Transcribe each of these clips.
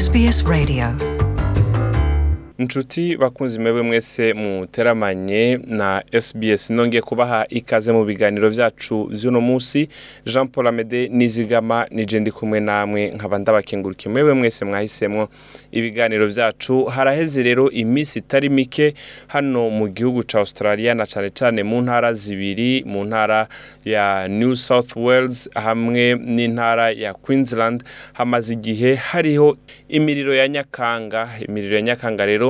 SBS Radio inshuti bakunzi mwebwe mwese muteramanye na SBS nongeye kubaha ikaze mu biganiro byacu vy'uno munsi. Jean Paul Amede nizigama nije ndi kumwe namwe nkaba ndabakengurukiye mwebwe mwese mwahisemwo ibiganiro vyacu. Haraheze rero iminsi itari mike hano mu gihugu ca Australia na cane cane mu ntara zibiri mu ntara ya New South Wales hamwe n'intara ya Queensland. Hamaze igihe hariho imiriro ya Nyakanga. Imiriro ya Nyakanga rero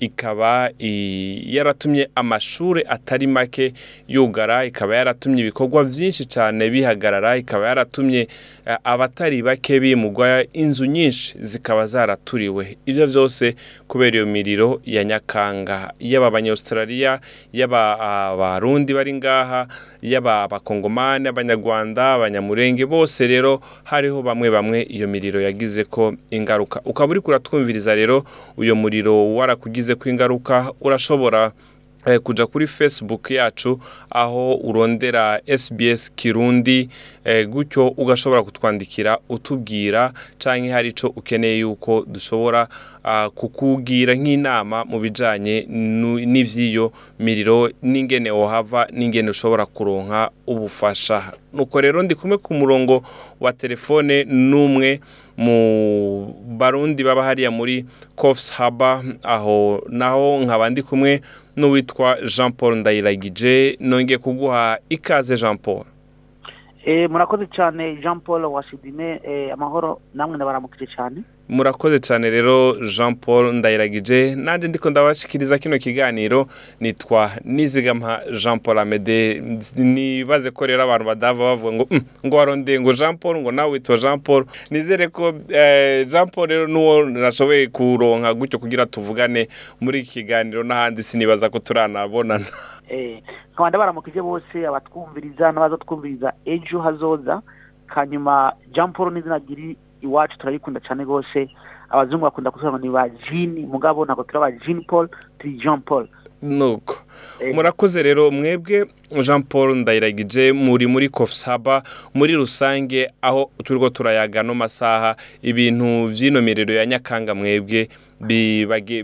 ikaba yaratumye amashuri atari make yugara ikaba yaratumye ibikorwa byinshi cyane bihagarara ikaba yaratumye abatari bake bimugwa inzu nyinshi zikaba zaraturiwe. Ibyo byose kubera iyo miriro ya nyakanga. Yaba abanyaustraliya yaba abarundi bari ngaha yaba abakongomani abanyarwanda abanyamurenge bose rero hariho bamwe bamwe iyo miriro yagize ko ingaruka. Ukaba uri kuratwumviriza rero uyu muriro warakugize ko ingaruka urashobora kuja kuri facebook yacu aho urondera SBS Kirundi gutyo ugashobora kutwandikira utubwira canke hari ico ukeneye yuko dushobora kukubwira nk'inama mu bijanye n'ivy'iyo miriro n'ingene wohava n'ingene ushobora kuronka ubufasha. Nuko rero ndi kumwe ku murongo wa telefone n'umwe mu barundi baba hariya muri Coffs Harbour aho naho nkaba ndi kumwe n'uwitwa Jean Paul Ndayiragije. Nongeye kuguha ikaze Jean Paul. Murakoze cyane Jean Paul wasidine amahoro namwe ndabaramukije cyane. Murakoze cyane rero jean paul ndayiragije. Nanjye ndiko ndabashikiriza kino kiganiro nitwa nizigama jean paul amede nibaze ko rero abantu badava bavuga ngo ngo warondeye ngo jean paul ngo nawe witwa jean paul nizere ko jean paul rero n'uwo nashoboye kuronka gutyo kugira tuvugane muri iki kiganiro n'ahandi sinibaza ko turanabonana. Nkaba ndabaramukije bose abatwumviriza n'abazatwumviriza ejo hazoza. Hanyuma jean paul n'izina riri iwacu turayikunda cyane rwose. Abazungu bakunda kuvuga ni ba jini mugabo ntabwo turi aba jini paul turi jean paul. Nuko. Murakoze rero mwebwe jean paul ndayiragije muri muri kofusaba muri rusange aho turiho turayaga no masaha ibintu by'ino miriro ya nyakanga mwebwe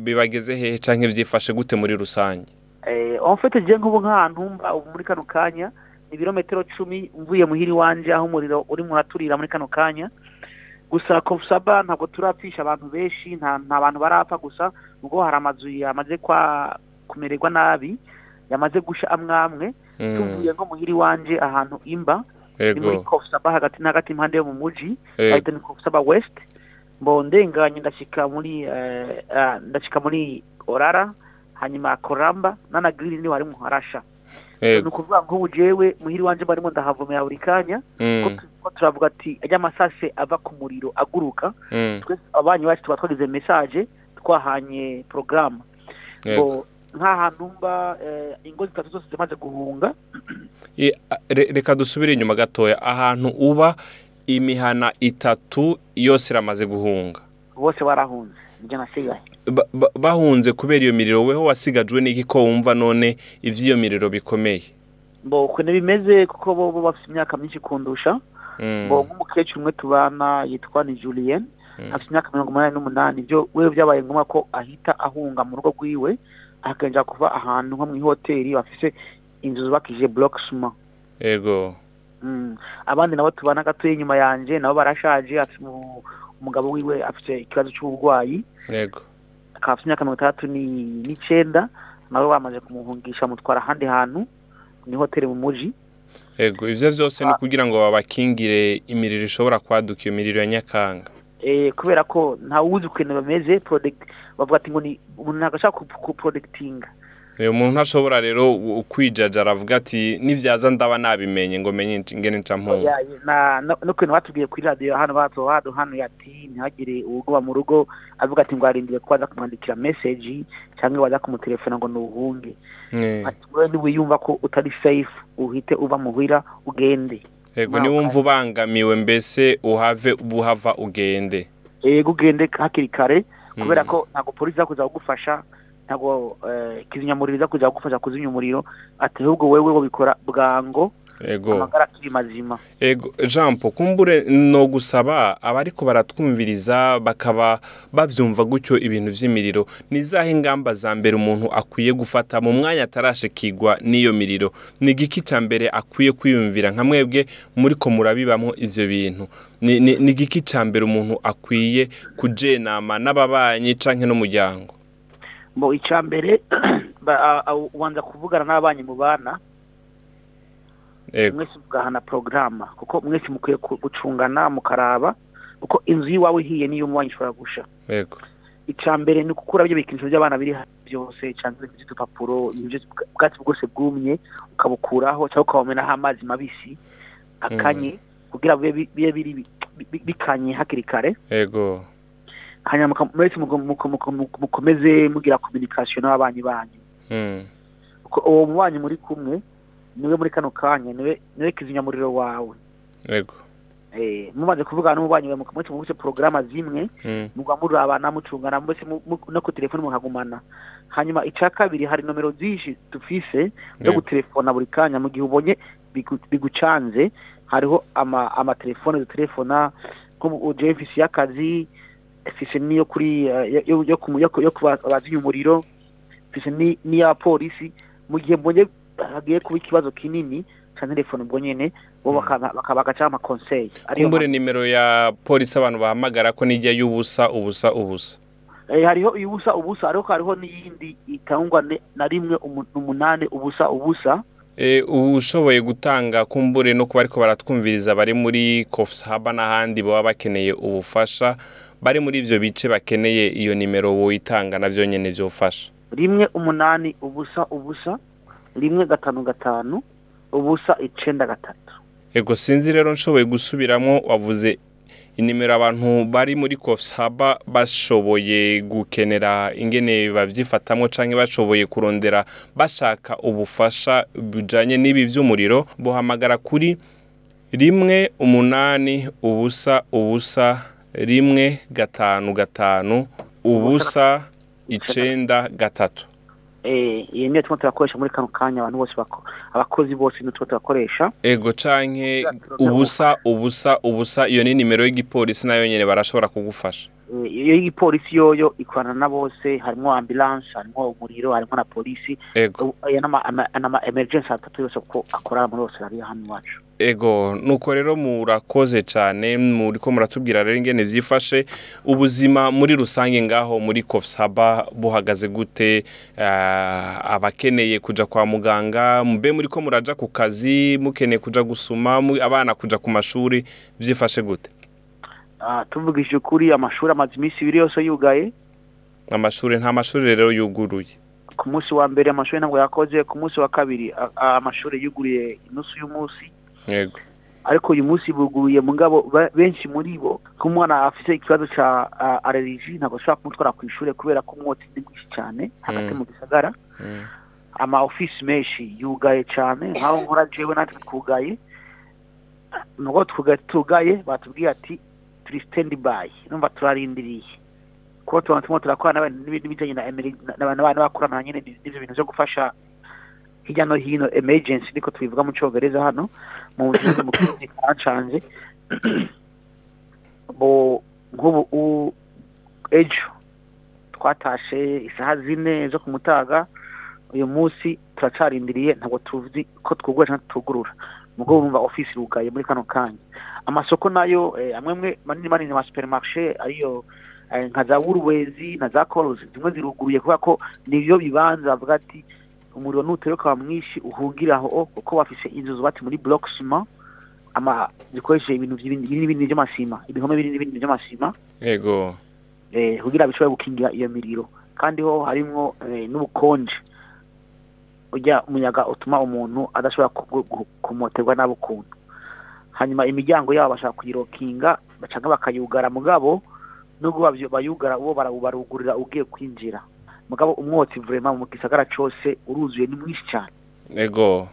bibageze hehe cyangwa byifashe gute muri rusange? Mfite ngiye nk'ubu nk'ahantu muri kano kanya ibirometero cumi mvuye muhiri iwanje aho umuriro urimo uraturira muri kano kanya. Gusa kofusaba ntabwo turapfisha abantu benshi nta bantu barapfa gusa ubwo hari amazu yamaze kumererwa nabi yamaze gusha amwe amwe tuvuye nko muhiri iwanje ahantu imba ni muri kofusaba hagati na hagati impande yo mu muji bahita ni kofusaba west. Mbo ndenganye ndashyika muri ndashyika muri orara hanyuma koramba na giriri ni ho harimo harasha ni ukuvuga nk'ubu jewe muhiri wanje barimo ndahavomera buri kanya ko turavuga ati ajya amasase ava ku muriro aguruka. Twese abanyu bacu tuba twagize mesaje twahanye porogaramu nk'ahantu mba ingo zitatu zose zimaze guhunga. Reka dusubire inyuma gatoya. Ahantu uba imihana itatu yose iramaze guhunga. Bose barahunze. Ni byo nasigaye bahunze kubera iyo miriro weho wasigajwe n'iki ko wumva none iby'iyo miriro bikomeye? Ukuntu bimeze kuko bo bafite imyaka myinshi kundusha. Mbo nk'umukecuru umwe tubana yitwa ni julienne afite imyaka mirongo umunani n'umunani. Ibyo we byabaye ngombwa ko ahita ahunga mu rugo rwiwe akagenda kuva ahantu nko mu ihoteli bafite inzu zubakije block suma yego abandi nabo tubana gatoya inyuma yanjye nabo barashaje umugabo wiwe afite ikibazo cy'uburwayi yego. akaba afite imyaka mirongo itandatu n'icyenda nabo bamaze kumuhungisha mutwara ahandi hantu ni hoteli mu muji. Yego ibyo byose ni kugira ngo babakingire imiriro ishobora kwaduka iyo miriro ya nyakanga. Kubera ko ntawuzi ukuntu bameze bavuga ati ngo ni umuntu ntabwo ashaka kuporodegitinga umuntu ntashobora rero kwijaja aravuga ati nibyaza ndaba nabimenye ngo menye ingene nca mpunga n'ukuntu batubwiye kuri radiyo hano hano yati ntihagire uwugoba mu rugo avuga ati ngo arindire ko waza kumwandikira meseji cyangwa waza kumutelefona ngo nuhunge ati wowe niwiyumva ko utari safe uhite uva muhira ugende. Yego niwumva ubangamiwe mbese uhave buhava ugende. Yego ugende hakiri kare kubera ko ntabwo polisi izakuza kugufasha ntabwo kizimyamuriro iza kujya kugufasha kuzimya umuriro ati ahubwo wewe ubikora bwango ego. amagara akiri mazima. Ego. Jean paul kumbure no gusaba abariko baratwumviriza bakaba bavyumva gutyo ibintu vy'imiriro. Ni izahe ingamba za mbere umuntu akwiye gufata mu mwanya atarashikirwa n'iyo miriro? Ni igiki ca mbere akwiye kwiyumvira? Nka mwebwe muriko murabibamwo ivyo bintu. Ni igiki ca mbere umuntu akwiye kujenama n'ababanyi canke n'umuryango? Ngo icya mbere ubanza kuvugana n'abanyi mu bana ego mwese mugahana porogaramu kuko mwese mukwiye gucungana mukaraba kuko inzu y'iwawe ihiye niyo umubanyi ishobora gusha icya mbere ni ukukura byo bikinisho by'abana biri byose cyangwa ubwa- ubwatsi bwose bwumye ukabukuraho cyangwa ukabamenaho amazi mabisi akanye kugira bibe bikanye hakiri kare. Hanyuma mwese muko- muko- muko- muko- mukomeze mugira kominikasiyo n'ababanyi banyu mm. kuko uwo mubanyi muri kumwe ni we muri kano kanya ni we kizimyamuriro wawe ego eh mumaze kuvugana n'umubanyi wawe mukamwese mubuse porogaramu zimwe mm. muga murabana mucungana mbese no ku telefone mukagumana hanyuma icya kabiri hari nomero zinshi dufise Yego. gutelefona buri kanya mu gihe ubonye bigu- bigucanze hariho ama amatelefone dutelefona nk'ubu mfise y'akazi kuri eh, yo- yo- yo ku- yo ku- yo kubazimya umuriro. Mfise ni- n'iy'abapolisi mu gihe mbonye hagiye kuba ikibazo kinini ca telefone ubwo nyene bo bakaba bagaca amakonseye kumbure nimero ya polisi abantu bahamagara ko nijya y'ubusa ubusa ubusa. Eh, hariho ubusa ubusa ariko hariho n'iyindi itangwa na rimwe umu- umunani ubusa ubusa. E, ushoboye gutanga kumbure no kuba ariko baratwumviriza bari muri Coffs Haba n'ahandi baba bakeneye ubufasha. Bari muri ivyo bice bakeneye iyo nimero woyitanga navyo nyene vyofasha rimwe umunani ubusa ubusa. Rimwe gatanu gatanu. Ubusa icenda gatatu. Ego sinzi rero nshoboye gusubiramwo wavuze inimero abantu bari muri Coffs Haba bashoboye gukenera ingene bavyifatamwo canke bashoboye kurondera bashaka ubufasha bujanye n'ibi vy'umuriro bohamagara kuri rimwe umunani ubusa ubusa rimwe gatanu gatanu ubusa icenda gatatu. Eh iyi niyo turimo turakoresha muri kano kanya abantu bose bako- abakozi bose niyo turimo turakoresha. Ego canke ubusa ubusa ubusa iyo ni nimero y'igipolisi na yo nyene barashobora kugufasha. Eh, iyo y'igipolisi yoyo ikorana na bose harimo ambulance harimo umuriro harimo na polisi. Ego. Aya n'ama ama- n'ama emergency atatu yose ko akorana muri Australia hano iwacu. Ego nuko rero murakoze cyane muriko muratubwira rero ingene vyifashe ubuzima muri rusange ngaho muri Kofsaba buhagaze gute Ah, abakeneye kuja kwa muganga mbe muriko muraja ku kazi mukeneye kuja gusuma mu- abana kuja ku mashuri vyifashe gute? Ah, tuvugishije ukuri amashuri amaze iminsi ibiri yose yugaye. Amashuri nta mashuri rero yuguruye. Ku munsi wa mbere amashuri ntabwo yakoze ku munsi wa kabiri a- a- amashuri yuguriye inusu y'umunsi. Yego ariko uyu munsi buguruye mugabo ba- benshi muri bo nk'umwana afite ikibazo cya allergie ntabwo ashobora kumutwara ku ishuri kubera ko umwotsi ni mwinshi cyane hagati Mm. mu gisagara Mm. ama ofisi menshi yugaye cyane nkaho nkora jewe natwe twugaye nubwo twugaye tugaye batubwiye ati turi stand by numva turarindiriye kuko tubona turimo turakorana n'abantu n'ibindi bijyanye na n'abantu n'abantu bakorana nyine n'ibyo bintu byo gufasha hirya no hino emergency niko tubivuga mu cyongereza hano mu gihugu mu kancanje bo nk'ubu ejo twatashe isaha zine zo ku mutaga uyu munsi turacarindiriye ntabwo tuzi ko twugura cyangwa tutugurura nubwo bumva ofisi irugaye muri kano kanya. Amasoko na yo eh, amwe amwe manini manini ma supermarché ariyo eh, nka za Woolworths na za Coles zimwe ziruguruye kubera ko nivyo bibanza bavuga ati umuriro nutewe ukaba mwinshi uhungira aho kuko bafise inzu zubatse muri block ciment ama zikoresheje ibintu by'ibindi binini binini by'amasima ibihome binini binini by'amasima yego. Eh, kugira bishobore gukingira iyo miriro. Kandi ho harimwo eh, n'ubukonje. Ujya umuyaga utuma umuntu adashobora ku- ku- kumoterwa n'abo ukuntu hanyuma imiryango yabo bashaka kuyirokinga bacanga bakayugara mugabo nubwo bayugara uwo bara- barugurira ugiye kwinjira. Mugabo umwotsi vrema mu gisagara cose uruzuye ni mwinshi cyane. Yego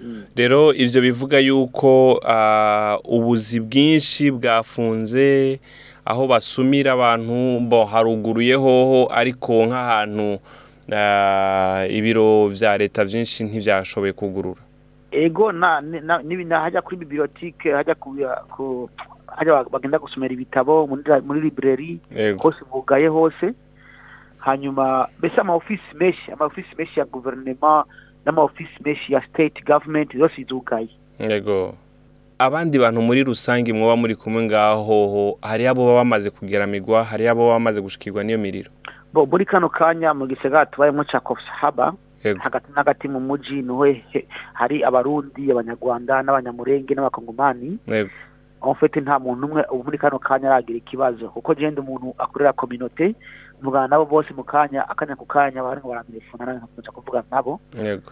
Mm. rero ivyo bivuga yuko ah, ubuzi bwinshi bwafunze aho basumira abantu bo haruguruye hoho ariko nk'ahantu ah, ibiro vya leta vyinshi ntivyashoboye kugurura. Ego hajya kuri bibliotike hajya bagenda gusomera ibitabo muri library hose bugaye hose. Hanyuma mbese amaofisi menshi amaofisi menshi ya guverinoma n'amaofisi menshi ya state government zose zugaye. Yego. Abandi bantu muri rusange mwoba muri kumwe ngaho hari abo baba bamaze kugeramigwa hari abo baba bamaze gushikirwa n'iyo miriro? Bo muri kano kanya mu gisagara tubayemo ca haba hagati na hagati mu muji ni ho hari abarundi abanyarwanda n'abanyamurenge n'abakongomani. En fait nta muntu umwe ubu muri kano kanya aragira ikibazo. Kuko genda umuntu akorera kominote mvugana nabo bose mu kanya akanya ku kanya barimo baratelefona nanjye nkakomeza kuvugana nabo. Yego.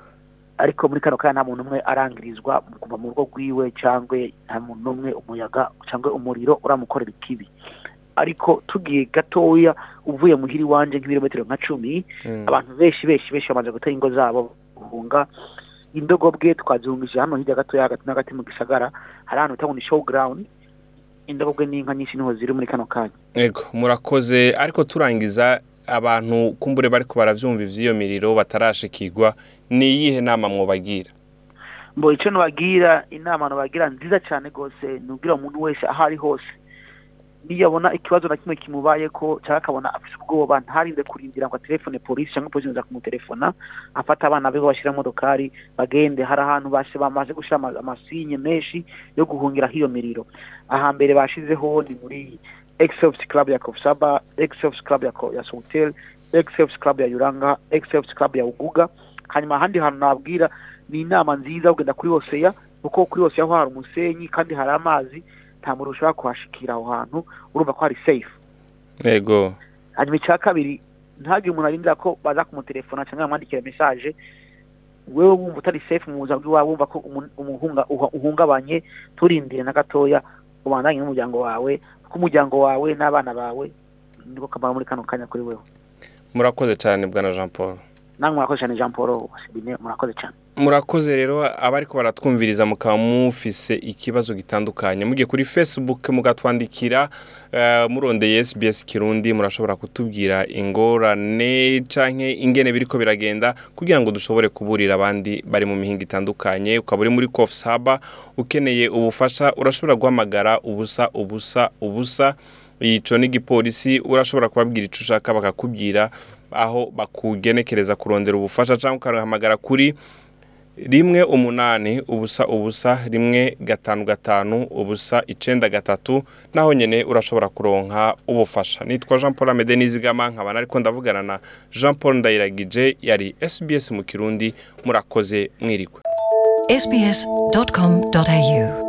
Ariko muri kano kanya nta muntu umwe arangirizwa kuva mu rugo rwiwe cyangwa nta muntu n'umwe umuyaga cyangwa umuriro uramukorera ikibi. Ariko tugiye gatoya uvuye muhira iwanje nk'ibirometero nka cumi Mm. abantu benshi benshi benshi bamaze gutera ingo zabo guhunga. Indogobwe twazihungije hano hirya gatoya hagati na hagati mu gisagara. Hari ahantu bita ngo ni show indogobwe n'inka nyinshi ni ho ziri muri kano kanya. Ego murakoze ariko turangiza abantu kumbure bariko baravyumva ivy'iyo miriro batarashikirwa ni iyihe nama mwobagira? Mbo icyo nubagira inama nubagira nziza cyane rwose nubwira umuntu wese aho ari hose. Niyo abona ikibazo na kimwe kimubaye ko cyangwa akabona afite ubwoba ntarinde kurindira ngo telefone polisi cyangwa polisi iza kumutelefona afata abana be bashyira modokari bagende. Hari ahantu bamaze gushyira ama- amasinye menshi yo guhungira hiyo miriro. Ahambere bashizeho ni muri excelsior club ya kofsaba excelsior club ya, sotel excelsior club ya yuranga excelsior club ya uguga. Hanyuma ahandi hantu nabwira ni inama nziza kugenda kuri hoseya kuko kuri hoseya ho hari umusenyi kandi hari amazi. Nta muntu ushobora kuhashikira aho hantu urumva ko hari safe. Ego hanyuma icya kabiri ntagire umuntu arindira ko baza kumutelefona cyangwa bamwandikira mesaje wewe wumva utari safe mu buzima bw'iwawe wumva ko uhungabanye turindire na gatoya ubandanye n'umuryango wawe kuko umuryango wawe n'abana bawe niko kamara muri kano kanya kuri wewe. Murakoze cyane bwana Jean Paul. Namwe murakoze cyane jean paul murakoze cyane. Murakoze rero abariko baratwumviriza mukaba mufise ikibazo gitandukanye. Mugiye kuri facebook mugatwandikira uh, murondeye SBS Kirundi murashobora kutubwira ingorane canke ingene biriko biragenda kugira ngo dushobore kuburira abandi bari mu mihinga itandukanye. Ukaba uri muri Coffs Haba ukeneye ubufasha urashobora guhamagara ubusa ubusa ubusa. Ico ni igipolisi urashobora kubabwira ico ushaka bakakubwira aho bakugenekereza kurondera ubufasha cyangwa ukahamagara kuri rimwe umunani ubusa ubusa rimwe gatanu gatanu ubusa icenda gatatu naho nyene urashobora kuronka ubufasha. Nitwa Jean Paul Amede Nizigama nkaba ariko ndavugana na Jean Paul Ndayiragije yari SBS mu Kirundi murakoze mwirigwe sbs.com.au